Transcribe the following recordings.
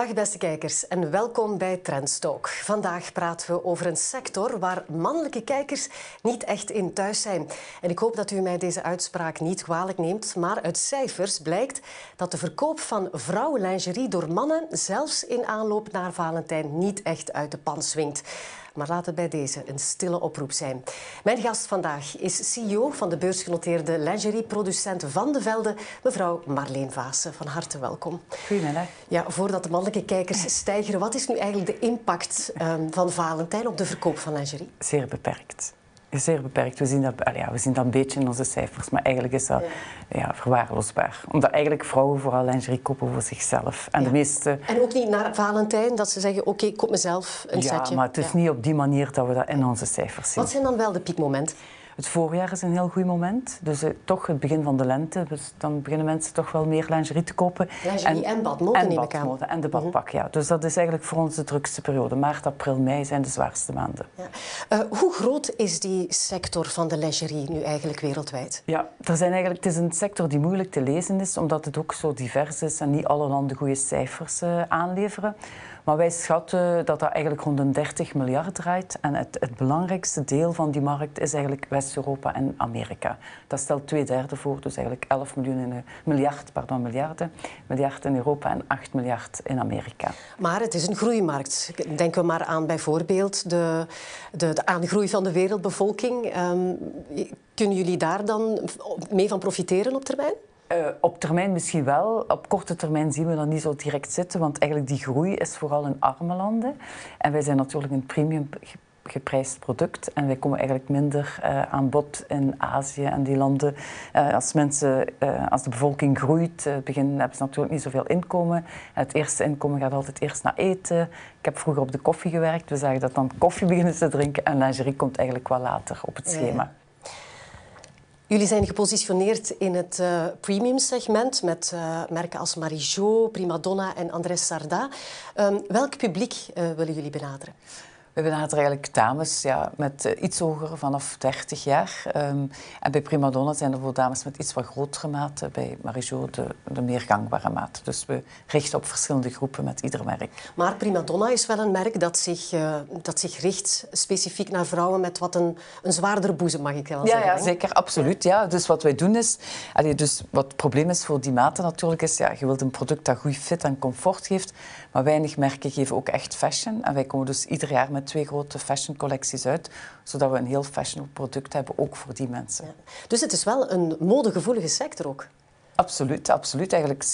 Dag beste kijkers en welkom bij Trendstalk. Vandaag praten we over een sector waar mannelijke kijkers niet echt in thuis zijn. En ik hoop dat u mij deze uitspraak niet kwalijk neemt, maar uit cijfers blijkt dat de verkoop van vrouwenlingerie door mannen zelfs in aanloop naar Valentijn niet echt uit de pan swingt. Maar laat het bij deze een stille oproep zijn. Mijn gast vandaag is CEO van de beursgenoteerde lingerieproducent Van de Velde, mevrouw Marleen Vaassen. Van harte welkom. Goedemiddag. Ja, voordat de mannelijke kijkers stijgen, wat is nu eigenlijk de impact um, van Valentijn op de verkoop van lingerie? Zeer beperkt zeer beperkt. We zien, dat, ja, we zien dat een beetje in onze cijfers, maar eigenlijk is dat ja. verwaarloosbaar. Omdat eigenlijk vrouwen vooral lingerie kopen voor zichzelf. En, de meeste... en ook niet naar Valentijn, dat ze zeggen, oké, okay, ik koop mezelf een ja, setje. maar het is niet op die manier dat we dat in onze cijfers zien. Wat zijn dan wel de piekmomenten? Het voorjaar is een heel goed moment. Dus uh, toch het begin van de lente. Dus dan beginnen mensen toch wel meer lingerie te kopen. Lingerie en, en badmode en neem ik aan. En de badpak, ja. Dus dat is eigenlijk voor ons de drukste periode. Maart, april, mei zijn de zwaarste maanden. Ja. Uh, hoe groot is die sector van de lingerie nu eigenlijk wereldwijd? Ja, er zijn eigenlijk, het is een sector die moeilijk te lezen is, omdat het ook zo divers is en niet alle landen goede cijfers uh, aanleveren. Maar wij schatten dat dat eigenlijk rond een 30 miljard draait. En het, het belangrijkste deel van die markt is eigenlijk West-Europa en Amerika. Dat stelt twee derde voor, dus eigenlijk 11 miljoen miljard, pardon, miljarden, miljard in Europa en 8 miljard in Amerika. Maar het is een groeimarkt. Denken we maar aan bijvoorbeeld de, de, de aangroei van de wereldbevolking. Um, kunnen jullie daar dan mee van profiteren op termijn? Uh, op termijn misschien wel. Op korte termijn zien we dat niet zo direct zitten, want eigenlijk die groei is vooral in arme landen. En wij zijn natuurlijk een premium geprijsd product en wij komen eigenlijk minder uh, aan bod in Azië en die landen. Uh, als, mensen, als de bevolking groeit, beginnen, hebben ze natuurlijk niet zoveel inkomen. Het eerste inkomen gaat altijd eerst naar eten. Ik heb vroeger op de koffie gewerkt. We zagen dat dan koffie beginnen te drinken en lingerie komt eigenlijk wel later op het schema. Ja. Jullie zijn gepositioneerd in het uh, premium segment met uh, merken als Marijo, Primadonna en Andrés Sarda. Um, welk publiek uh, willen jullie benaderen? We benaderen eigenlijk dames ja, met uh, iets hoger, vanaf 30 jaar. Um, en bij Primadonna zijn er voor dames met iets wat grotere maten. Bij Marijo de, de meer gangbare maat. Dus we richten op verschillende groepen met ieder merk. Maar Primadonna is wel een merk dat zich, uh, dat zich richt specifiek naar vrouwen met wat een, een zwaardere boezem, mag ik wel ja, zeggen. Ja, zeker, absoluut. Ja. Dus wat wij doen is... Allee, dus wat het probleem is voor die maten natuurlijk is... Ja, je wilt een product dat goed fit en comfort geeft. Maar weinig merken geven ook echt fashion. En wij komen dus ieder jaar met twee grote fashion collecties uit, zodat we een heel fashion product hebben, ook voor die mensen. Dus het is wel een modegevoelige sector ook? Absoluut, absoluut. Eigenlijk 70%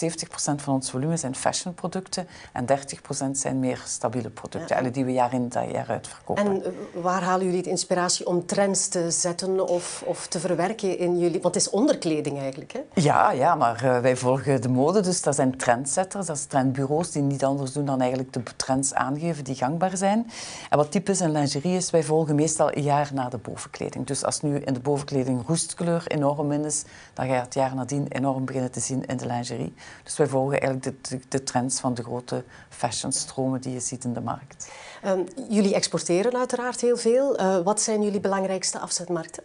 van ons volume zijn fashionproducten en 30% zijn meer stabiele producten, ja. die we jaar in jaar uit verkopen. En waar halen jullie de inspiratie om trends te zetten of, of te verwerken in jullie... Want het is onderkleding eigenlijk, hè? Ja, ja maar uh, wij volgen de mode, dus dat zijn trendsetters, dat zijn trendbureaus die niet anders doen dan eigenlijk de trends aangeven die gangbaar zijn. En wat typisch in lingerie is, wij volgen meestal een jaar na de bovenkleding. Dus als nu in de bovenkleding roestkleur enorm in is, dan ga je het jaar nadien enorm te zien in de lingerie. Dus wij volgen eigenlijk de, de, de trends van de grote fashionstromen die je ziet in de markt. Um, jullie exporteren uiteraard heel veel. Uh, wat zijn jullie belangrijkste afzetmarkten?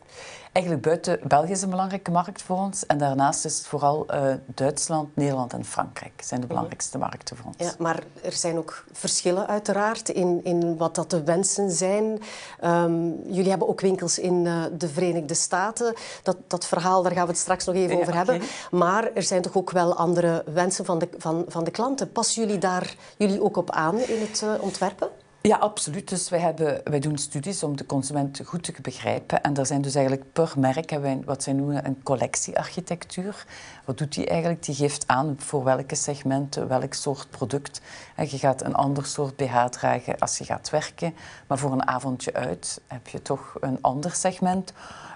Eigenlijk buiten België is een belangrijke markt voor ons. En daarnaast is het vooral uh, Duitsland, Nederland en Frankrijk zijn de belangrijkste markten voor ons. Ja, maar er zijn ook verschillen uiteraard in, in wat dat de wensen zijn. Um, jullie hebben ook winkels in uh, de Verenigde Staten. Dat, dat verhaal, daar gaan we het straks nog even ja, over okay. hebben. Maar er zijn toch ook wel andere wensen van de, van, van de klanten. Passen jullie daar jullie ook op aan in het uh, ontwerpen? Ja, absoluut. Dus wij, hebben, wij doen studies om de consument goed te begrijpen. En er zijn dus eigenlijk per merk hebben wij wat zij noemen een collectiearchitectuur. Wat doet die eigenlijk? Die geeft aan voor welke segmenten, welk soort product. En je gaat een ander soort BH dragen als je gaat werken. Maar voor een avondje uit heb je toch een ander segment.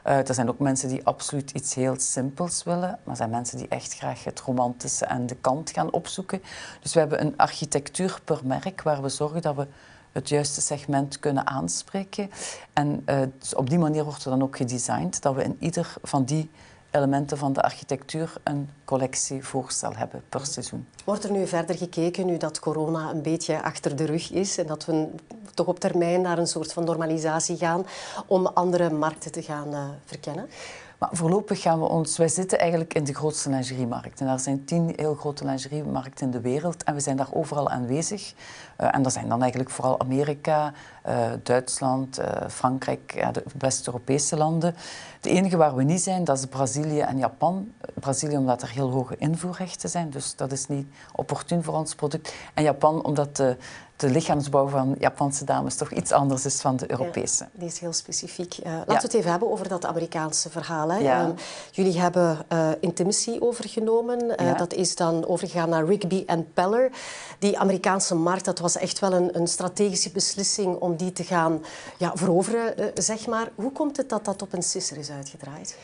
Uh, er zijn ook mensen die absoluut iets heel simpels willen. Maar er zijn mensen die echt graag het romantische en de kant gaan opzoeken. Dus we hebben een architectuur per merk waar we zorgen dat we het juiste segment kunnen aanspreken. En dus op die manier wordt er dan ook gedesigned dat we in ieder van die elementen van de architectuur een collectievoorstel hebben per seizoen. Wordt er nu verder gekeken, nu dat corona een beetje achter de rug is en dat we toch op termijn naar een soort van normalisatie gaan, om andere markten te gaan uh, verkennen? Maar voorlopig gaan we ons... Wij zitten eigenlijk in de grootste lingeriemarkt. En er zijn tien heel grote lingeriemarkten in de wereld. En we zijn daar overal aanwezig. Uh, en dat zijn dan eigenlijk vooral Amerika, uh, Duitsland, uh, Frankrijk, de West-Europese landen. De enige waar we niet zijn, dat is Brazilië en Japan. Brazilië omdat er heel hoge invoerrechten zijn. Dus dat is niet opportun voor ons product. En Japan omdat de de lichaamsbouw van Japanse dames toch iets anders is van de Europese. Ja, die is heel specifiek. Uh, laten we het even hebben over dat Amerikaanse verhaal. Hè. Ja. Um, jullie hebben uh, Intimacy overgenomen. Uh, dat is dan overgegaan naar Rigby en Peller. Die Amerikaanse markt, dat was echt wel een, een strategische beslissing om die te gaan ja, veroveren, zeg maar. Hoe komt het dat dat op een sisser is uitgedraaid?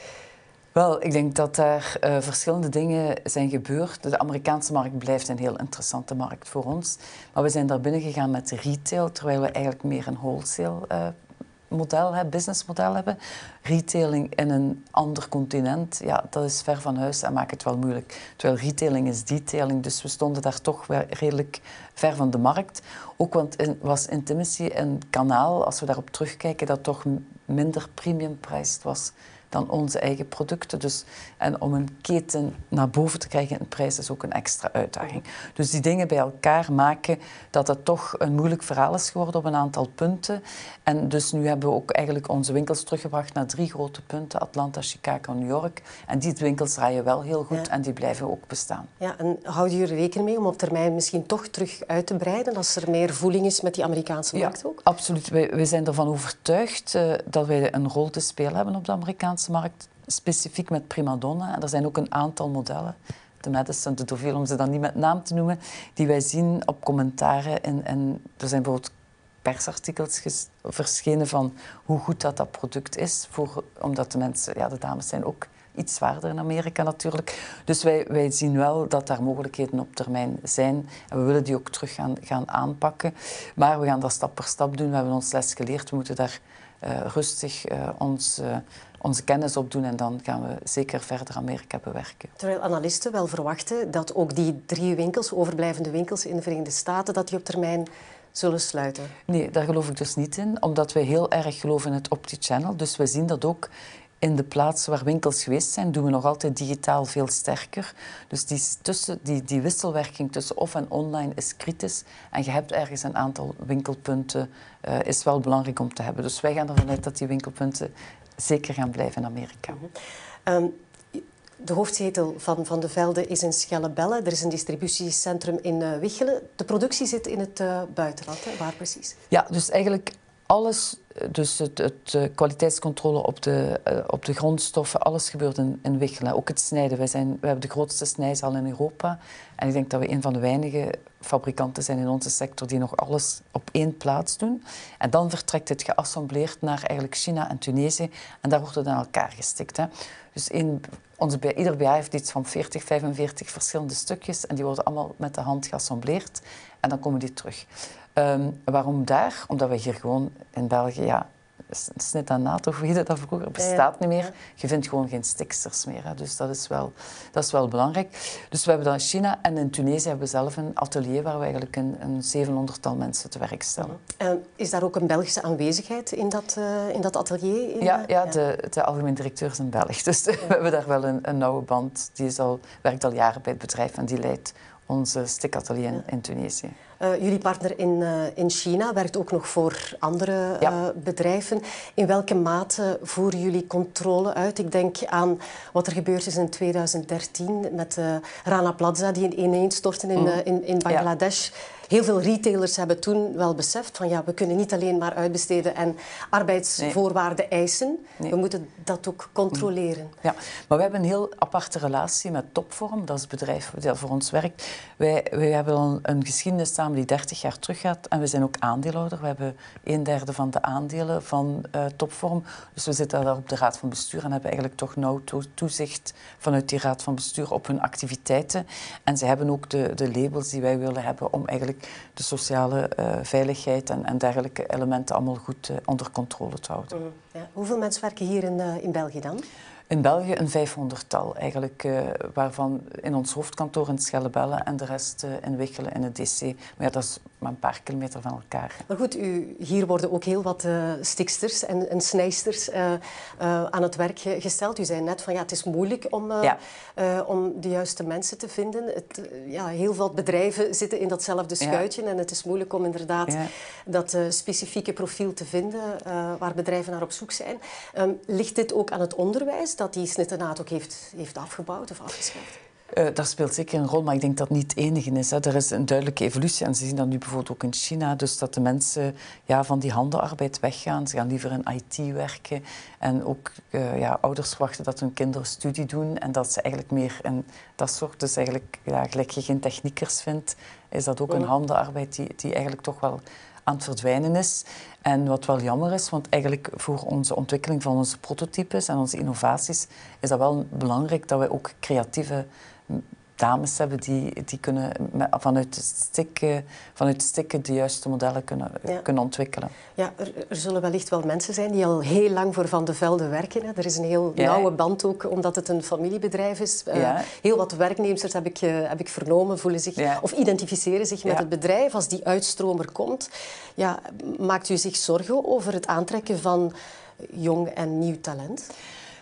Wel, ik denk dat daar uh, verschillende dingen zijn gebeurd. De Amerikaanse markt blijft een heel interessante markt voor ons. Maar we zijn daar binnen gegaan met retail, terwijl we eigenlijk meer een wholesale uh, model, hè, businessmodel hebben. Retailing in een ander continent, ja, dat is ver van huis en maakt het wel moeilijk. Terwijl retailing is detailing, dus we stonden daar toch redelijk ver van de markt. Ook want was Intimacy een kanaal, als we daarop terugkijken, dat toch minder premium prijsd was dan onze eigen producten. Dus, en om een keten naar boven te krijgen in prijs is ook een extra uitdaging. Dus die dingen bij elkaar maken dat het toch een moeilijk verhaal is geworden op een aantal punten. En dus nu hebben we ook eigenlijk onze winkels teruggebracht naar drie grote punten: Atlanta, Chicago en New York. En die winkels draaien wel heel goed en die blijven ook bestaan. Ja, en houden jullie rekening mee om op termijn misschien toch terug uit te breiden als er meer voeling is met die Amerikaanse markt ook? Absoluut. We zijn ervan overtuigd uh, dat wij een rol te spelen hebben op de Amerikaanse markt, specifiek met primadonna. En er zijn ook een aantal modellen, de Madison, de Deauville, om ze dan niet met naam te noemen, die wij zien op commentaren. En, en er zijn bijvoorbeeld persartikels verschenen van hoe goed dat, dat product is. Voor, omdat de mensen, ja, de dames zijn ook iets zwaarder in Amerika natuurlijk. Dus wij, wij zien wel dat daar mogelijkheden op termijn zijn. En we willen die ook terug gaan, gaan aanpakken. Maar we gaan dat stap per stap doen. We hebben ons les geleerd. We moeten daar uh, rustig uh, ons... Uh, onze kennis opdoen en dan gaan we zeker verder Amerika bewerken. Terwijl analisten wel verwachten dat ook die drie winkels, overblijvende winkels in de Verenigde Staten, dat die op termijn zullen sluiten. Nee, daar geloof ik dus niet in, omdat wij heel erg geloven in het opti-channel. Dus we zien dat ook in de plaatsen waar winkels geweest zijn, doen we nog altijd digitaal veel sterker. Dus die, tussen, die, die wisselwerking tussen off en online is kritisch. En je hebt ergens een aantal winkelpunten, uh, is wel belangrijk om te hebben. Dus wij gaan ervan uit dat die winkelpunten zeker gaan blijven in Amerika. um, de hoofdzetel van Van de Velde is in Schellebelle. Er is een distributiecentrum in uh, Wichelen. De productie zit in het uh, buitenland. Hè? Waar precies? Ja, dus eigenlijk alles, dus het, het kwaliteitscontrole op de, op de grondstoffen, alles gebeurt in, in Wichelen. Ook het snijden. Wij, zijn, wij hebben de grootste snijzaal in Europa. En ik denk dat we een van de weinige fabrikanten zijn in onze sector die nog alles op één plaats doen. En dan vertrekt het geassembleerd naar eigenlijk China en Tunesië. En daar wordt het aan elkaar gestikt. Hè. Dus in, onze, ieder BA heeft iets van 40, 45 verschillende stukjes. En die worden allemaal met de hand geassembleerd. En dan komen die terug. Um, waarom daar? Omdat we hier gewoon in België ja, snit aan NATO, hoe heette dat vroeger, bestaat niet meer. Je vindt gewoon geen stiksters meer. Hè. Dus dat is, wel, dat is wel belangrijk. Dus we hebben dan in China en in Tunesië hebben we zelf een atelier waar we eigenlijk een, een 700-tal mensen te werk stellen. En is daar ook een Belgische aanwezigheid in dat, uh, in dat atelier? In, ja, ja, De, de algemeen directeur is een Belg. Dus we hebben daar wel een, een nauwe band. Die is al, werkt al jaren bij het bedrijf en die leidt onze stikatelier in, in Tunesië. Uh, jullie partner in, uh, in China werkt ook nog voor andere ja. uh, bedrijven. In welke mate voeren jullie controle uit? Ik denk aan wat er gebeurd is in 2013 met Rana Plaza, die ineenstortte in, mm. in, in Bangladesh. Ja heel veel retailers hebben toen wel beseft van ja, we kunnen niet alleen maar uitbesteden en arbeidsvoorwaarden eisen. We moeten dat ook controleren. Ja, maar we hebben een heel aparte relatie met Topvorm. Dat is het bedrijf dat voor ons werkt. Wij, wij hebben een geschiedenis samen die 30 jaar teruggaat en we zijn ook aandeelhouder. We hebben een derde van de aandelen van uh, Topvorm. Dus we zitten daar op de raad van bestuur en hebben eigenlijk toch nauw toezicht vanuit die raad van bestuur op hun activiteiten. En ze hebben ook de, de labels die wij willen hebben om eigenlijk de sociale uh, veiligheid en, en, dergelijke elementen allemaal goed uh, onder controle te houden. Mm, ja. Hoeveel mensen werken hier in, uh, in België dan? In België een vijfhonderdtal eigenlijk, uh, waarvan in ons hoofdkantoor in Schellebelle en de rest uh, in Wichelen in het DC. Maar ja, dat is maar een paar kilometer van elkaar. Maar goed, u, hier worden ook heel wat uh, stiksters en, en snijsters aan het werk gesteld. U zei net van ja, het is moeilijk om, ja. om de juiste mensen te vinden. Het, ja, heel veel bedrijven zitten in datzelfde schuitje ja. en het is moeilijk om inderdaad ja. dat specifieke profiel te vinden waar bedrijven naar op zoek zijn. Um, ligt dit ook aan het onderwijs? Dat die Snittenaat ook heeft, heeft afgebouwd of afgeschaft? Uh, dat speelt zeker een rol, maar ik denk dat het niet het enige is. Hè. Er is een duidelijke evolutie en ze zien dat nu bijvoorbeeld ook in China. Dus dat de mensen ja, van die handenarbeid weggaan. Ze gaan liever in IT werken. En ook uh, ja, ouders verwachten dat hun kinderen studie doen en dat ze eigenlijk meer in dat soort... Dus eigenlijk, ja, gelijk je geen techniekers vindt, is dat ook een handenarbeid die, die eigenlijk toch wel aan het verdwijnen is. En wat wel jammer is, want eigenlijk voor onze ontwikkeling van onze prototypes en onze innovaties is dat wel belangrijk dat wij ook creatieve dames hebben die, die kunnen vanuit, de stikken, vanuit de stikken de juiste modellen kunnen, kunnen ontwikkelen. Ja, er, er, zullen wellicht wel mensen zijn die al heel lang voor Van de Velde werken. Hè. Er is een heel nauwe band ook, omdat het een familiebedrijf is. Uh, heel wat werknemers heb ik, uh, heb ik vernomen, voelen zich of identificeren zich met het bedrijf. Als die uitstromer komt, ja, maakt u zich zorgen over het aantrekken van jong en nieuw talent?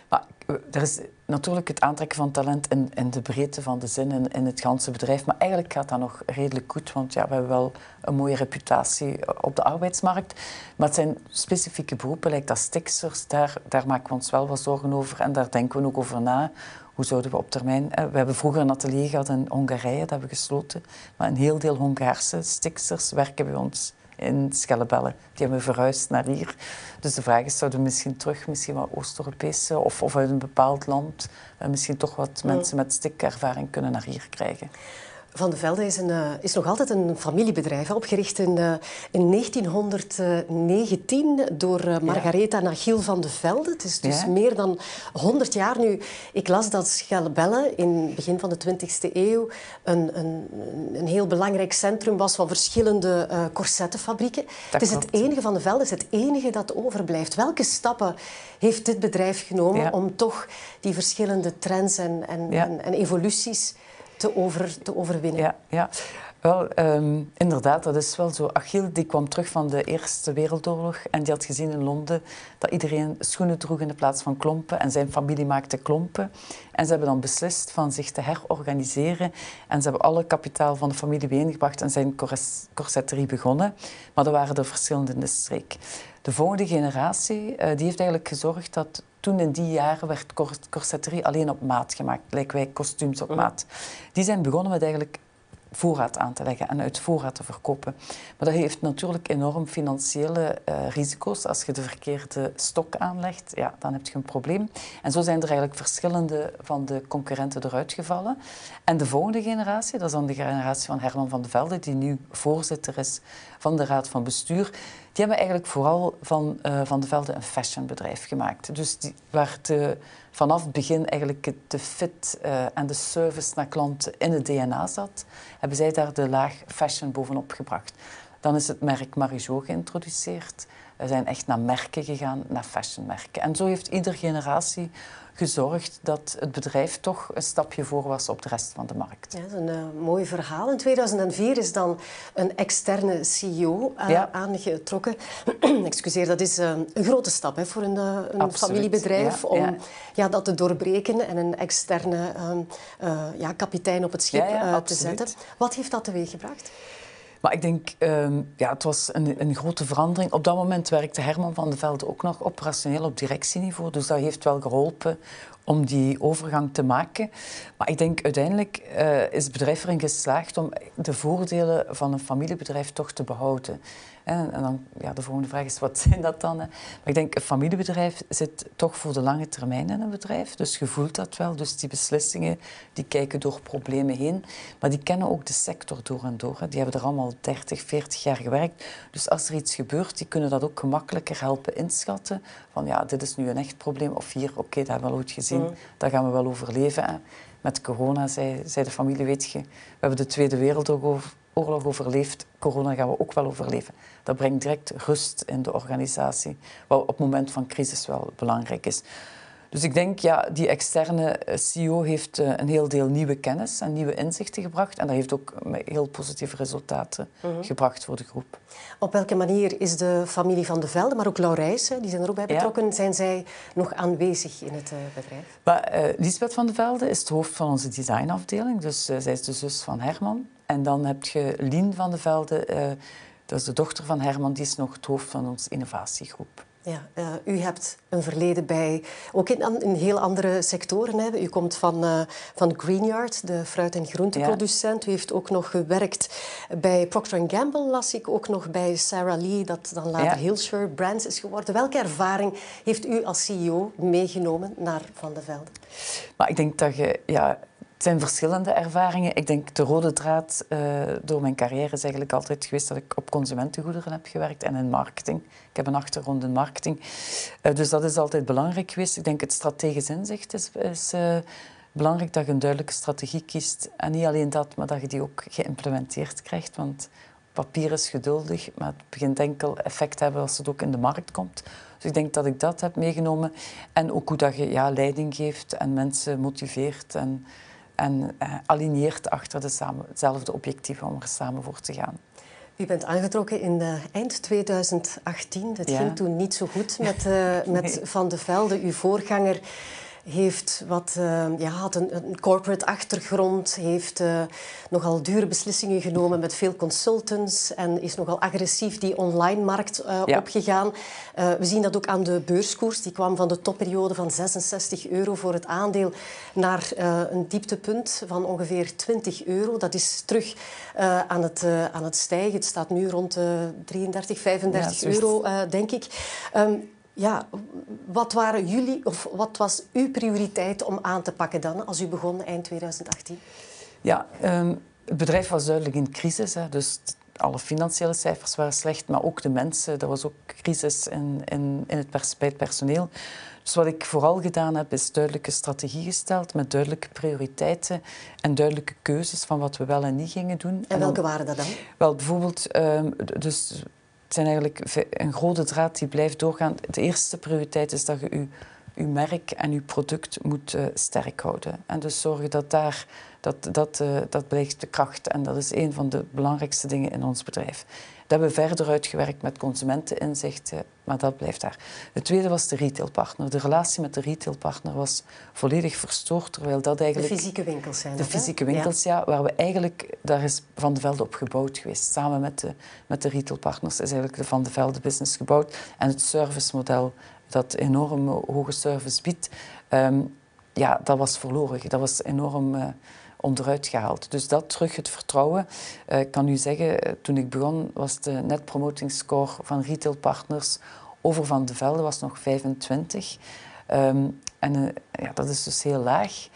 Maar er is natuurlijk het aantrekken van talent in, de breedte van de zin in, in het ganse bedrijf. Maar eigenlijk gaat dat nog redelijk goed, want ja, we hebben wel een mooie reputatie op de arbeidsmarkt. Maar het zijn specifieke beroepen, lijkt als stiksters, daar, daar maken we ons wel wat zorgen over en daar denken we ook over na. Hoe zouden we op termijn... We hebben vroeger een atelier gehad in Hongarije, dat hebben we gesloten. Maar een heel deel Hongaarse stiksters werken bij ons in Schellebellen. Die hebben verhuisd naar hier. Dus de vraag is, zouden we misschien terug, misschien wat Oost-Europese of, of uit een bepaald land, uh, misschien toch wat mensen met stikervaring kunnen naar hier krijgen? Van de Velde is, een, uh, is nog altijd een familiebedrijf, opgericht in, uh, in 1919 door uh, Margaretha ja. Nagiel van de Velde. Het is dus ja. meer dan 100 jaar nu. Ik las dat Schellebelle in het begin van de 20e eeuw een, een, een heel belangrijk centrum was van verschillende corsettenfabrieken. Het is klopt. het enige van de Velde, is het enige dat overblijft. Welke stappen heeft dit bedrijf genomen ja. om toch die verschillende trends en, en, en, en evoluties te, over, te overwinnen. Ja, ja. Wel, um, inderdaad, dat is wel zo. Achille die kwam terug van de Eerste Wereldoorlog en die had gezien in Londen dat iedereen schoenen droeg in de plaats van klompen en zijn familie maakte klompen. En ze hebben dan beslist van zich te herorganiseren en ze hebben alle kapitaal van de familie bijeengebracht en zijn corsetterie begonnen. Maar er waren er verschillende in de streek. De volgende generatie uh, die heeft eigenlijk gezorgd dat toen in die jaren werd corsetterie alleen op maat gemaakt, lijken wij kostuums op mhm. maat. Die zijn begonnen met eigenlijk voorraad aan te leggen en uit voorraad te verkopen. Maar dat heeft natuurlijk enorm financiële uh, risico's. Als je de verkeerde stok aanlegt, ja, dan heb je een probleem. En zo zijn er eigenlijk verschillende van de concurrenten eruit gevallen. En de volgende generatie, dat is dan de generatie van Herman van de Velde, die nu voorzitter is van de Raad van Bestuur, die hebben eigenlijk vooral van uh, Van de Velde een fashionbedrijf gemaakt. Dus die, waar vanaf het begin eigenlijk de fit uh, en de service naar klanten in het DNA zat, hebben zij daar de laag fashion bovenop gebracht. Dan is het merk Marijo geïntroduceerd. We zijn echt naar merken gegaan, naar fashionmerken. En zo heeft iedere generatie gezorgd dat het bedrijf toch een stapje voor was op de rest van de markt. Ja, dat is een uh, mooi verhaal. In 2004 is dan een externe CEO uh, ja. aangetrokken. Excuseer, dat is uh, een grote stap hè, voor een, een familiebedrijf ja, om ja. ja. dat te doorbreken en een externe ja, kapitein op het schip te zetten. Wat heeft dat teweeggebracht? Maar ik denk, um, ja, het was een, een, grote verandering. Op dat moment werkte Herman van de Velde ook nog operationeel op directieniveau. Dus dat heeft wel geholpen om die overgang te maken. Maar ik denk uiteindelijk uh, is het bedrijf erin geslaagd om de voordelen van een familiebedrijf toch te behouden. En, en dan, ja, de volgende vraag is, wat zijn dat dan? Maar ik denk, een familiebedrijf zit toch voor de lange termijn in een bedrijf. Dus je voelt dat wel. Dus die beslissingen, die kijken door problemen heen. Maar die kennen ook de sector door en door. Die hebben er allemaal 30, 40 jaar gewerkt. Dus als er iets gebeurt, die kunnen dat ook gemakkelijker helpen inschatten. Van ja, dit is nu een echt probleem. Of hier, oké, okay, dat hebben we al ooit gezien. Mm. Daar gaan we wel overleven. Met corona zei, zei de familie, weet je, we hebben de Tweede Wereldoorlog oorlog overleefd, corona gaan we ook wel overleven. Dat brengt direct rust in de organisatie, wat op het moment van crisis wel belangrijk is. Dus ik denk, ja, die externe CEO heeft een heel deel nieuwe kennis en nieuwe inzichten gebracht. En dat heeft ook heel positieve resultaten mhm. gebracht voor de groep. Op welke manier is de familie van de Velde, maar ook Laurijs, die zijn er ook bij betrokken, zijn zij nog aanwezig in het bedrijf? Maar, uh, Lisbeth van de Velde is het hoofd van onze designafdeling. Dus zij is de zus van Herman. En dan heb je Lien van de Velde, uh, dat is de dochter van Herman, die is nog het hoofd van onze innovatiegroep. Ja, uh, u hebt een verleden bij, ook in, in heel andere sectoren. Hè. U komt van, uh, van Greenyard, de fruit- en groenteproducent. U heeft ook nog gewerkt bij Procter Gamble, las ik. Ook nog bij Sarah Lee, dat dan later ja. Hillshire Brands is geworden. Welke ervaring heeft u als CEO meegenomen naar Van de Velde? Maar ik denk dat je... Ja, het zijn verschillende ervaringen. Ik denk de rode draad uh, door mijn carrière is eigenlijk altijd geweest dat ik op consumentengoederen heb gewerkt en in marketing. Ik heb een achtergrond in marketing. Uh, dus dat is altijd belangrijk geweest. Ik denk het strategisch inzicht is, is uh, belangrijk dat je een duidelijke strategie kiest. En niet alleen dat, maar dat je die ook geïmplementeerd krijgt. Want papier is geduldig, maar het begint enkel effect te hebben als het ook in de markt komt. Dus ik denk dat ik dat heb meegenomen. En ook hoe dat je ja, leiding geeft en mensen motiveert. En, en uh, aligneert achter dezelfde objectieven om er samen voor te gaan. U bent aangetrokken in uh, eind 2018. Het ging toen niet zo goed met, uh, met Van de Velde, uw voorganger heeft wat, uh, ja, had een, een, corporate achtergrond, heeft uh, nogal dure beslissingen genomen met veel consultants en is nogal agressief die online-markt uh, ja. opgegaan. we zien dat ook aan de beurskoers. Die kwam van de topperiode van 66 euro voor het aandeel naar een dieptepunt van ongeveer 20 euro. Dat is terug aan, het, aan het stijgen. Het staat nu rond 33, 35 ja, euro, denk ik. Um, ja, wat waren jullie of wat was uw prioriteit om aan te pakken dan als u begon eind 2018? Ja, um, het bedrijf was duidelijk in crisis. Hè, dus alle financiële cijfers waren slecht, maar ook de mensen. Er was ook crisis in, in, in het pers bij het personeel. Dus wat ik vooral gedaan heb, is duidelijke strategie gesteld met duidelijke prioriteiten en duidelijke keuzes van wat we wel en niet gingen doen. En welke waren dat dan? Wel, bijvoorbeeld, um, dus het zijn eigenlijk een grote draad die blijft doorgaan. De eerste prioriteit is dat je je, merk en je product moet uh, sterk houden. En dus zorgen dat daar, dat, dat, uh, dat blijft de kracht. En dat is een van de belangrijkste dingen in ons bedrijf. Dat hebben we verder uitgewerkt met consumenteninzichten, maar dat blijft daar. Het tweede was de retailpartner. De relatie met de retailpartner was volledig verstoord, terwijl dat eigenlijk... De fysieke winkels zijn De fysieke winkels, ja. Waar we eigenlijk... Daar is Van de Velde op gebouwd geweest. Samen met de, met de retailpartners is eigenlijk de Van de Velde business gebouwd. En het servicemodel dat enorm hoge service biedt, um, ja, dat was verloren. Dat was enorm... Uh, onderuit gehaald. Dus dat terug het vertrouwen. Uh, ik kan u zeggen, eh, toen ik begon was de net van retailpartners over Van de Velde was nog 25. Um, en uh, ja, dat is dus heel laag.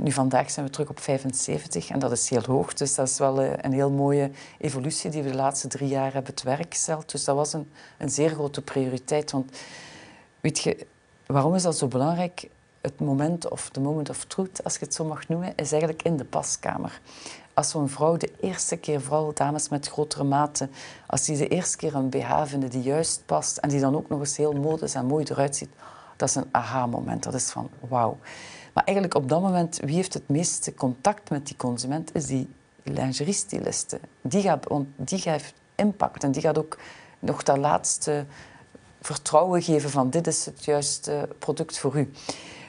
Nu vandaag zijn we terug op 75 en dat is heel hoog. Dus dat is wel een heel mooie evolutie die we de laatste drie jaar hebben te werk gesteld. Dus dat was een, een zeer grote prioriteit. Want weet je, waarom is dat zo belangrijk? Het moment of de moment of truth, als je het zo mag noemen, is eigenlijk in de paskamer. Als zo'n vrouw de eerste keer, vooral dames met grotere maten, als die de eerste keer een BH vinden die juist past en die dan ook nog eens heel modisch en mooi eruit ziet, dat is een aha-moment. Dat is van wauw. Maar eigenlijk op dat moment, wie heeft het meeste contact met die consument, is die lingeriestyliste. Die gaat, die geeft impact en die gaat ook nog dat laatste vertrouwen geven van dit is het juiste product voor u.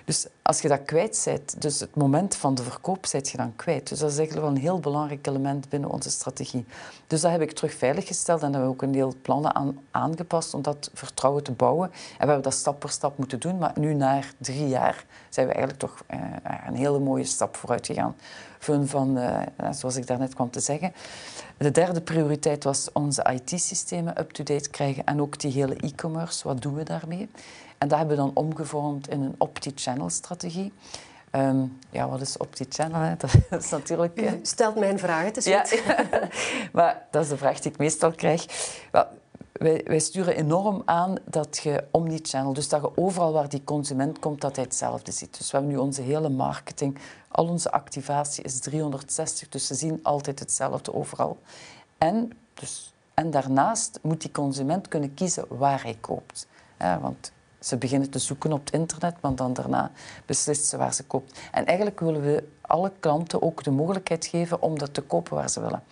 Dus als je dat kwijt bent, dus het moment van de verkoop, zet je dan kwijt. Dus dat is eigenlijk wel een heel belangrijk element binnen onze strategie. Dus dat heb ik terug veiliggesteld en daar hebben we ook een deel plannen aan aangepast om dat vertrouwen te bouwen. En we hebben dat stap per stap moeten doen, maar nu na drie jaar zijn we eigenlijk toch eh, een hele mooie stap vooruit gegaan. Van, eh, zoals ik daarnet kwam te zeggen. De derde prioriteit was onze IT-systemen up-to-date krijgen en ook die hele e-commerce. Wat doen we daarmee? En dat hebben we dan omgevormd in een opti-channel-strategie. Um, ja, wat is opti-channel? Dat is natuurlijk... U stelt mij een vraag, het is ja. maar dat is de vraag die ik meestal krijg. wij, wij, sturen enorm aan dat je omni-channel, dus dat je overal waar die consument komt, dat hij hetzelfde ziet. Dus we hebben nu onze hele marketing, al onze activatie is 360, dus ze zien altijd hetzelfde overal. En, dus, en daarnaast moet die consument kunnen kiezen waar hij koopt. Ja, want Ze beginnen te zoeken op het internet, maar dan daarna beslist ze waar ze koopt. En eigenlijk willen we alle klanten ook de mogelijkheid geven om dat te kopen waar ze willen.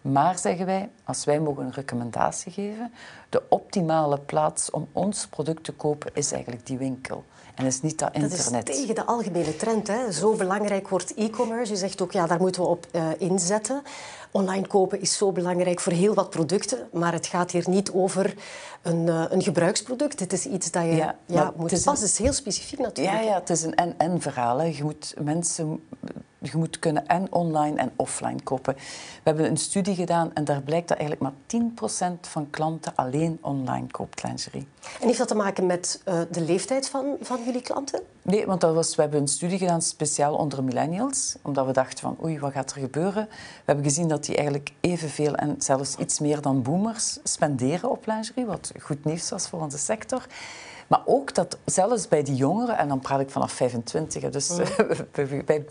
Maar zeggen wij, als wij mogen een recommendatie geven, de optimale plaats om ons product te kopen is eigenlijk die winkel. En is niet dat internet. Dat is tegen de algemene trend. Hè. Zo belangrijk wordt e-commerce. Je zegt ook, ja, daar moeten we op uh, inzetten. Online kopen is zo belangrijk voor heel wat producten. Maar het gaat hier niet over een, uh, een gebruiksproduct. Het is iets dat je ja, ja moet passen. Het is heel specifiek natuurlijk. Ja, ja het is een en-en verhaal. Je moet mensen je moet kunnen en online en offline kopen. We hebben een studie gedaan en daar blijkt dat eigenlijk maar 10% van klanten alleen online koopt lingerie. En heeft dat te maken met uh, de leeftijd van, van jullie klanten? Nee, want dat was, we hebben een studie gedaan speciaal onder millennials. Omdat we dachten van oei, wat gaat er gebeuren? We hebben gezien dat die eigenlijk evenveel en zelfs iets meer dan boomers spenderen op lingerie. Wat goed nieuws was voor onze sector. Maar ook dat zelfs bij die jongeren, en dan praat ik vanaf 25, dus mm. wij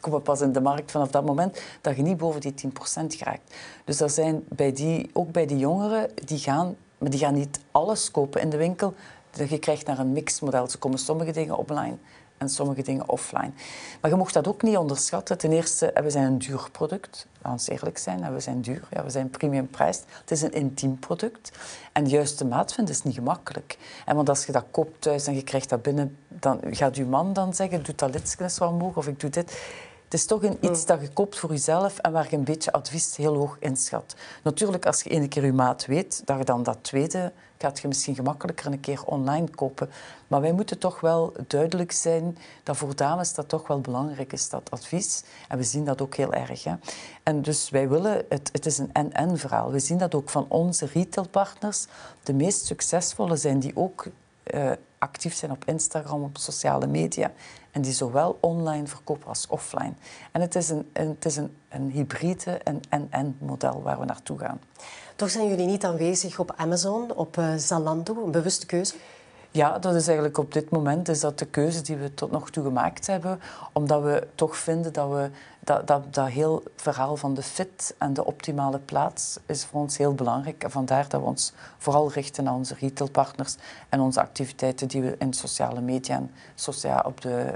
komen pas in de markt vanaf dat moment, dat je niet boven die 10% geraakt. Dus er zijn bij die, ook bij die jongeren, die gaan, maar die gaan niet alles kopen in de winkel. Je krijgt naar een mixmodel. Ze komen sommige dingen online en sommige dingen offline. Maar je mocht dat ook niet onderschatten. Ten eerste, we zijn een duur product. Laten we eerlijk zijn, we zijn duur. Ja, we zijn premium prijs. Het is een intiem product. En de juiste maat vinden is niet gemakkelijk. En want als je dat koopt thuis en je krijgt dat binnen, dan gaat je man dan zeggen, doe dat lidsken wel omhoog of ik doe dit. Het is toch een, iets dat je koopt voor jezelf en waar je een beetje advies heel hoog inschat. Natuurlijk, als je één keer je maat weet, dat je dan dat tweede gaat je misschien gemakkelijker een keer online kopen. Maar wij moeten toch wel duidelijk zijn dat voor dames dat toch wel belangrijk is, dat advies. En we zien dat ook heel erg. Hè. En dus wij willen, het, het is een en-en verhaal. We zien dat ook van onze retailpartners. De meest succesvolle zijn die ook uh, actief zijn op Instagram, op sociale media. En die zowel online verkopen als offline. En het is een, het is een, een hybride, en-en model waar we naartoe gaan. Toch zijn jullie niet aanwezig op Amazon, op uh, Zalando, een bewuste keuze? Ja, dat is eigenlijk op dit moment is dat de keuze die we tot nog toe gemaakt hebben. Omdat we toch vinden dat we dat, dat, dat heel verhaal van de fit en de optimale plaats is voor ons heel belangrijk. En vandaar dat we ons vooral richten naar onze retailpartners en onze activiteiten die we in sociale media en sociaal op, de,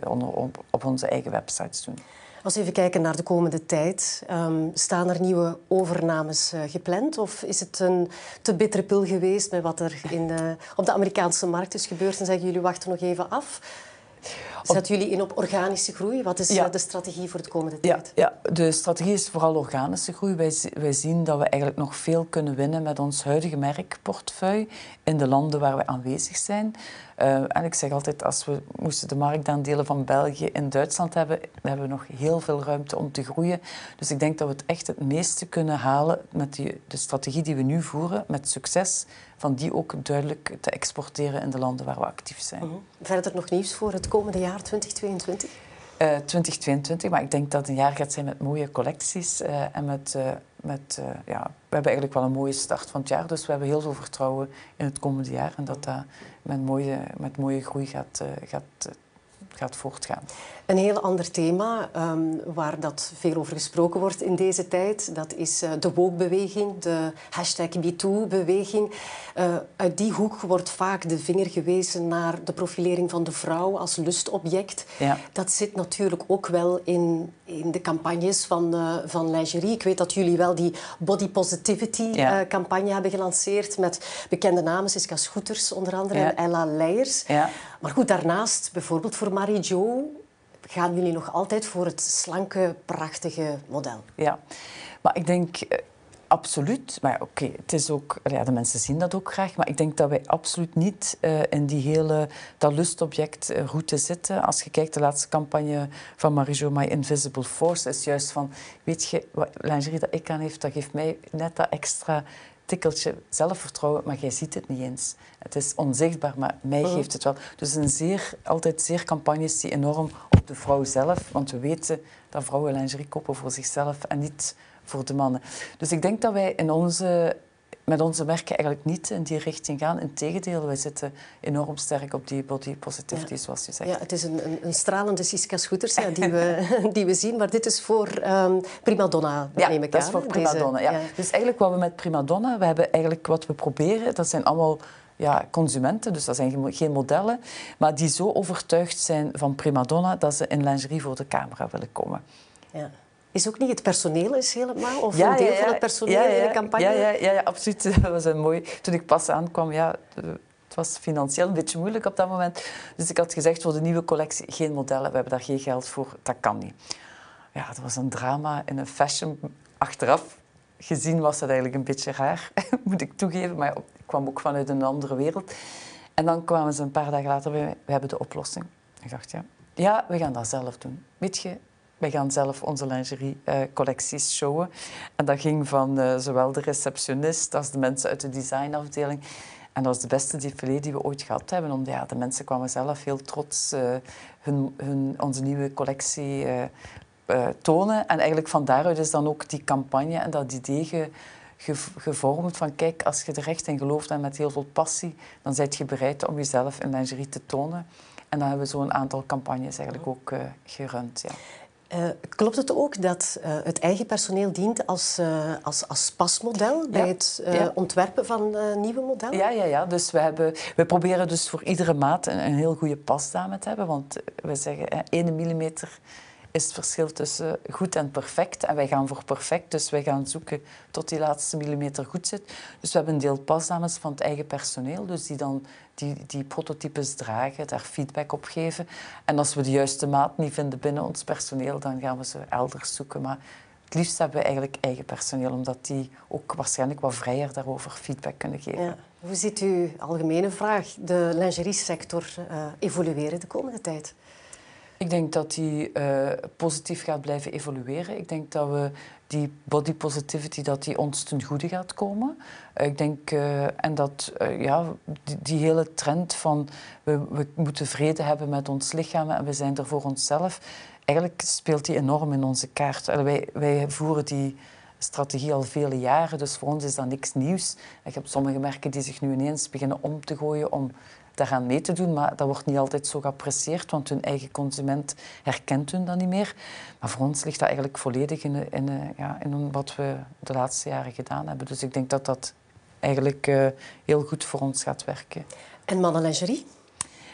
op onze eigen websites doen. Als we even kijken naar de komende tijd, um, staan er nieuwe overnames uh, gepland? Of is het een te bittere pil geweest met wat er in op de Amerikaanse markt is gebeurd en zeggen jullie wachten nog even af? Zetten jullie in op organische groei? Wat is de strategie voor de komende tijd? Ja, ja, de strategie is vooral organische groei. Wij, wij zien dat we eigenlijk nog veel kunnen winnen met ons huidige merkportefeuille in de landen waar we aanwezig zijn. Uh, en ik zeg altijd, als we moesten de marktaandelen van België in Duitsland hebben, dan hebben we nog heel veel ruimte om te groeien. Dus ik denk dat we het echt het meeste kunnen halen met die, de strategie die we nu voeren, met succes, van die ook duidelijk te exporteren in de landen waar we actief zijn. Mm Verder nog nieuws voor het komende jaar 2022? Uh, 2022, maar ik denk dat het een jaar gaat zijn met mooie collecties uh, en met, uh, met ja, we hebben eigenlijk wel een mooie start van het jaar, dus we hebben heel veel vertrouwen in het komende jaar en dat dat met mooie, met mooie groei gaat, gaat gaat voortgaan. Een heel ander thema um, waar dat veel over gesproken wordt in deze tijd, dat is uh, de woke-beweging, de hashtag MeToo-beweging. Uh, uit die hoek wordt vaak de vinger gewezen naar de profilering van de vrouw als lustobject. Ja. Dat zit natuurlijk ook wel in, in de campagnes van, uh, van lingerie. Ik weet dat jullie wel die body positivity-campagne ja. hebben gelanceerd met bekende namen, Siska Schoeters onder andere ja. en Ella Leijers. Maar goed, daarnaast bijvoorbeeld voor Marie Jo gaan jullie nog altijd voor het slanke, prachtige model. Ja, maar ik denk eh, absoluut. Maar oké, het is ook... Ja, de mensen zien dat ook graag. Maar ik denk dat wij absoluut niet uh, in die hele dat lustobject-route zitten. Als je kijkt, de laatste campagne van Marie-Jo, My Invisible Force, is juist van... Weet je, wat lingerie dat ik aan heeft, dat geeft mij net dat extra tikkeltje zelfvertrouwen, maar jij ziet het niet eens. Het is onzichtbaar, maar mij mhm. geeft het wel. Dus een zeer, altijd zeer campagnes die enorm op de vrouw zelf, want we weten dat vrouwen lingerie kopen voor zichzelf en niet voor de mannen. Dus ik denk dat wij in onze met onze merken eigenlijk niet in die richting gaan. Integendeel, wij zitten enorm sterk op die body positivity, zoals je zegt. Ja, het is een, een, een stralende Siska Scooters ja, die, we, die we zien, maar dit is voor um, Prima Donna, ja, neem ik dat is voor Prima Donna, ja. Dus eigenlijk wat we met Prima Donna, we hebben eigenlijk wat we proberen, dat zijn allemaal ja, consumenten, dus dat zijn geen modellen, maar die zo overtuigd zijn van primadonna dat ze in lingerie voor de camera willen komen. Ja. Is ook niet het personeel is helemaal? Of een deel van het personeel in de campagne? Ja, ja, ja, ja, absoluut. Dat was een mooi... Toen ik pas aankwam, ja, het was financieel een beetje moeilijk op dat moment. Dus ik had gezegd voor de nieuwe collectie geen modellen. We hebben daar geen geld voor. Dat kan niet. Ja, dat was een drama in een fashion. Achteraf gezien was dat eigenlijk een beetje raar, moet ik toegeven. Maar ik kwam ook vanuit een andere wereld. En dan kwamen ze een paar dagen later bij We hebben de oplossing. Ik dacht, ja, ja we gaan dat zelf doen. Weet je, wij gaan zelf onze lingerie-collecties uh, showen. En dat ging van uh, zowel de receptionist als de mensen uit de designafdeling. En dat was de beste défilé die we ooit gehad hebben. Omdat ja, de mensen kwamen zelf heel trots uh, hun, hun, onze nieuwe collectie tonen. En eigenlijk van daaruit is dan ook die campagne en dat idee ge, gevormd van kijk, als je er echt in gelooft en met heel veel passie, dan ben je bereid om jezelf in lingerie te tonen. En dan hebben we zo'n aantal campagnes eigenlijk ook gerund. Ja. Uh, klopt het ook dat uh, het eigen personeel dient als, uh, als, als pasmodel bij het ja. ontwerpen van nieuwe modellen? Ja, ja, ja. Dus we, hebben, we proberen dus voor iedere maat een, een heel goede pasdame te hebben. Want we zeggen 1 millimeter is het verschil tussen goed en perfect. En wij gaan voor perfect, dus wij gaan zoeken tot die laatste millimeter goed zit. Dus we hebben een deel pasdames van het eigen personeel, dus die dan die, die prototypes dragen, daar feedback op geven. En als we de juiste maat niet vinden binnen ons personeel, dan gaan we ze elders zoeken. Maar het liefst hebben we eigenlijk eigen personeel, omdat die ook waarschijnlijk wat vrijer daarover feedback kunnen geven. Hoe ziet u, algemene vraag, de lingerie-sector uh, evolueren de komende tijd? Ik denk dat die uh, positief gaat blijven evolueren. Ik denk dat we die body positivity dat die ons ten goede gaat komen. Uh, ik denk uh, en dat ja, die, die, hele trend van we, we moeten vrede hebben met ons lichaam en we zijn er voor onszelf. Eigenlijk speelt die enorm in onze kaart. wij, wij voeren die strategie al vele jaren, dus voor ons is dat niks nieuws. Ik heb sommige merken die zich nu ineens beginnen om te gooien om daaraan mee te doen, maar dat wordt niet altijd zo geapprecieerd, want hun eigen consument herkent hun dan niet meer. Maar voor ons ligt dat eigenlijk volledig in, in, ja, in wat we de laatste jaren gedaan hebben. Dus ik denk dat dat eigenlijk uh, heel goed voor ons gaat werken. En mannenlingerie?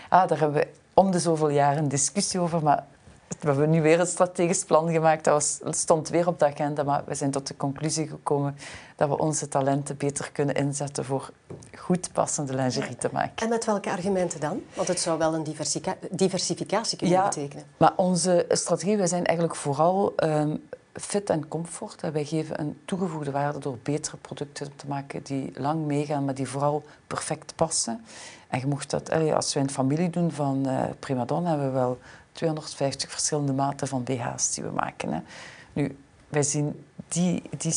Ah, daar hebben we om de zoveel jaren een discussie over, maar we hebben nu weer een strategisch plan gemaakt. Dat, was, stond weer op de agenda, maar we zijn tot de conclusie gekomen dat we onze talenten beter kunnen inzetten voor goed passende lingerie te maken. En met welke argumenten dan? Want het zou wel een diversificatie kunnen ja, betekenen. Maar onze strategie, wij zijn eigenlijk vooral um, fit en comfort. Wij geven een toegevoegde waarde door betere producten te maken die lang meegaan, maar die vooral perfect passen. En je mocht dat, als we een familie doen van uh, Primadonna, hebben we wel 250 verschillende maten van BH's die we maken. Hè. Nu, wij zien die, die,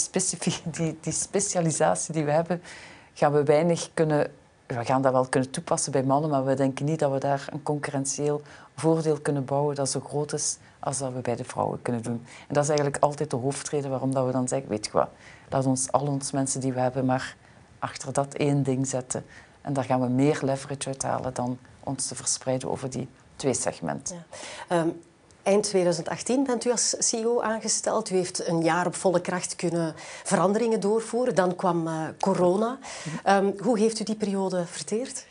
die, die specialisatie die we hebben, gaan we weinig kunnen... We gaan dat wel kunnen toepassen bij mannen, maar we denken niet dat we daar een concurrentieel voordeel kunnen bouwen dat zo groot is als dat we bij de vrouwen kunnen doen. En dat is eigenlijk altijd de hoofdreden waarom dat we dan zeggen, weet je wat, laat ons al ons mensen die we hebben maar achter dat één ding zetten. En daar gaan we meer leverage uithalen dan ons te verspreiden over die twee segmenten. Ja. Um, eind 2018 bent u als CEO aangesteld. U heeft een jaar op volle kracht kunnen veranderingen doorvoeren. Dan kwam uh, corona. Um, hoe heeft u die periode verteerd?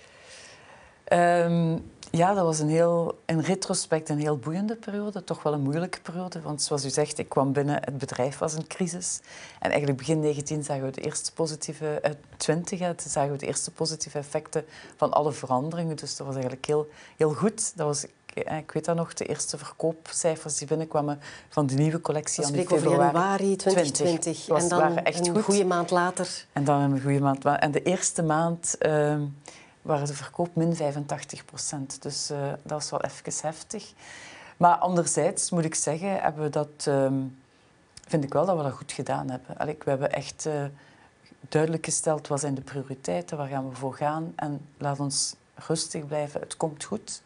Um, ja, dat was een heel, in retrospect een heel boeiende periode. Toch wel een moeilijke periode. Want zoals u zegt, ik kwam binnen, het bedrijf was een crisis. En eigenlijk begin 19 zagen we de eerste positieve... Uh, 20 zagen we de eerste positieve effecten van alle veranderingen. Dus dat was eigenlijk heel, heel goed. Dat was eh, ik weet dat nog, de eerste verkoopcijfers die binnenkwamen van de nieuwe collectie aan februari. januari 2020. 20. en dan echt een goede maand later. En dan een goede maand. En de eerste maand... Uh, waren de verkoop min 85 procent. Dus uh, dat was wel even heftig. Maar anderzijds moet ik zeggen, hebben we dat, uh, vind ik wel dat we dat goed gedaan hebben. Allee, we hebben echt uh, duidelijk gesteld wat zijn de prioriteiten, waar gaan we voor gaan. En laat ons rustig blijven, het komt goed.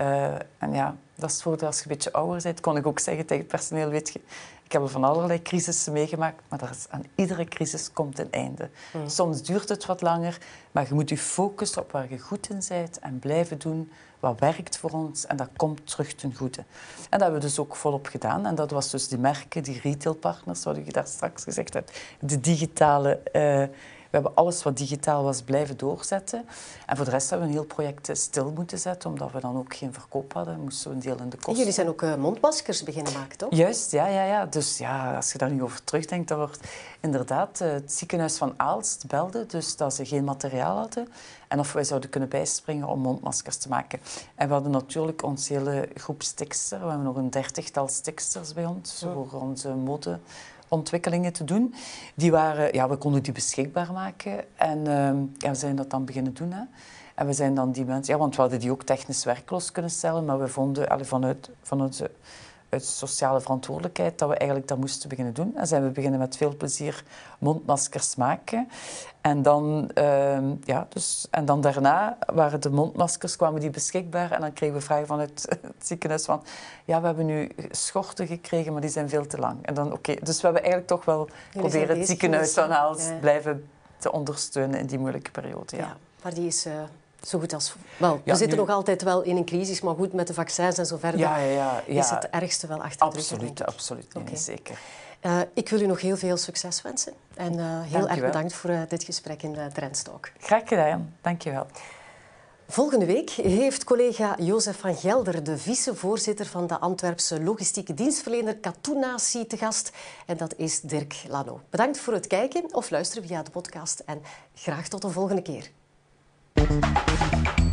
Uh, en ja, dat is voor als je een beetje ouder bent, kon ik ook zeggen tegen het personeel, weet je, ik heb van allerlei crisissen meegemaakt, maar er is, aan iedere crisis komt een einde. Mm. Soms duurt het wat langer, maar je moet je focussen op waar je goed in bent en blijven doen wat werkt voor ons en dat komt terug ten goede. En dat hebben we dus ook volop gedaan. En dat was dus die merken, die retailpartners, wat je daar straks gezegd hebt, de digitale... Uh, hebben alles wat digitaal was blijven doorzetten. En voor de rest hebben we een heel project stil moeten zetten, omdat we dan ook geen verkoop hadden. Moesten we een deel in de kosten. En jullie zijn ook uh, mondmaskers beginnen maken, toch? Juist, ja, ja, ja. Dus ja, als je daar nu over terugdenkt, dan wordt inderdaad uh, het ziekenhuis van Aalst belde, dus dat ze geen materiaal hadden. En of wij zouden kunnen bijspringen om mondmaskers te maken. En we hadden natuurlijk onze hele groep stikster. We hebben nog een dertigtal stiksters bij ons voor onze modeontwikkelingen te doen. Die waren, ja, we konden die beschikbaar maken. En ja, we zijn dat dan beginnen doen. Hè. En we zijn dan die mensen... Ja, want we hadden die ook technisch werkloos kunnen stellen. Maar we vonden allee, vanuit, vanuit uit sociale verantwoordelijkheid dat we eigenlijk dat moesten beginnen doen. En zijn we beginnen met veel plezier mondmaskers maken. En dan, uh, ja, dus, en dan daarna waren de mondmaskers kwamen die beschikbaar. En dan kregen we vragen vanuit het ziekenhuis van... Ja, we hebben nu schorten gekregen, maar die zijn veel te lang. En dan, oké, Dus we hebben eigenlijk toch wel proberen het ziekenhuis van Haals ja. blijven te ondersteunen in die moeilijke periode. Ja, ja maar die is... Uh zo goed als... Wel, we zitten nog altijd wel in een crisis, maar goed, met de vaccins en zo verder ja, ja, ja, is het ergste wel achter de rug. Absoluut, absoluut. Nee, okay. zeker. Uh, ik wil u nog heel veel succes wensen. En uh, heel erg bedankt voor uh, dit gesprek in uh, Trendstalk. Graag gedaan. Dank je wel. Volgende week heeft collega Jozef van Gelder, de vicevoorzitter van de Antwerpse logistieke dienstverlener Katoenatie, te gast. En dat is Dirk Lano. Bedankt voor het kijken of luisteren via de podcast. En graag tot de volgende keer. Thank you.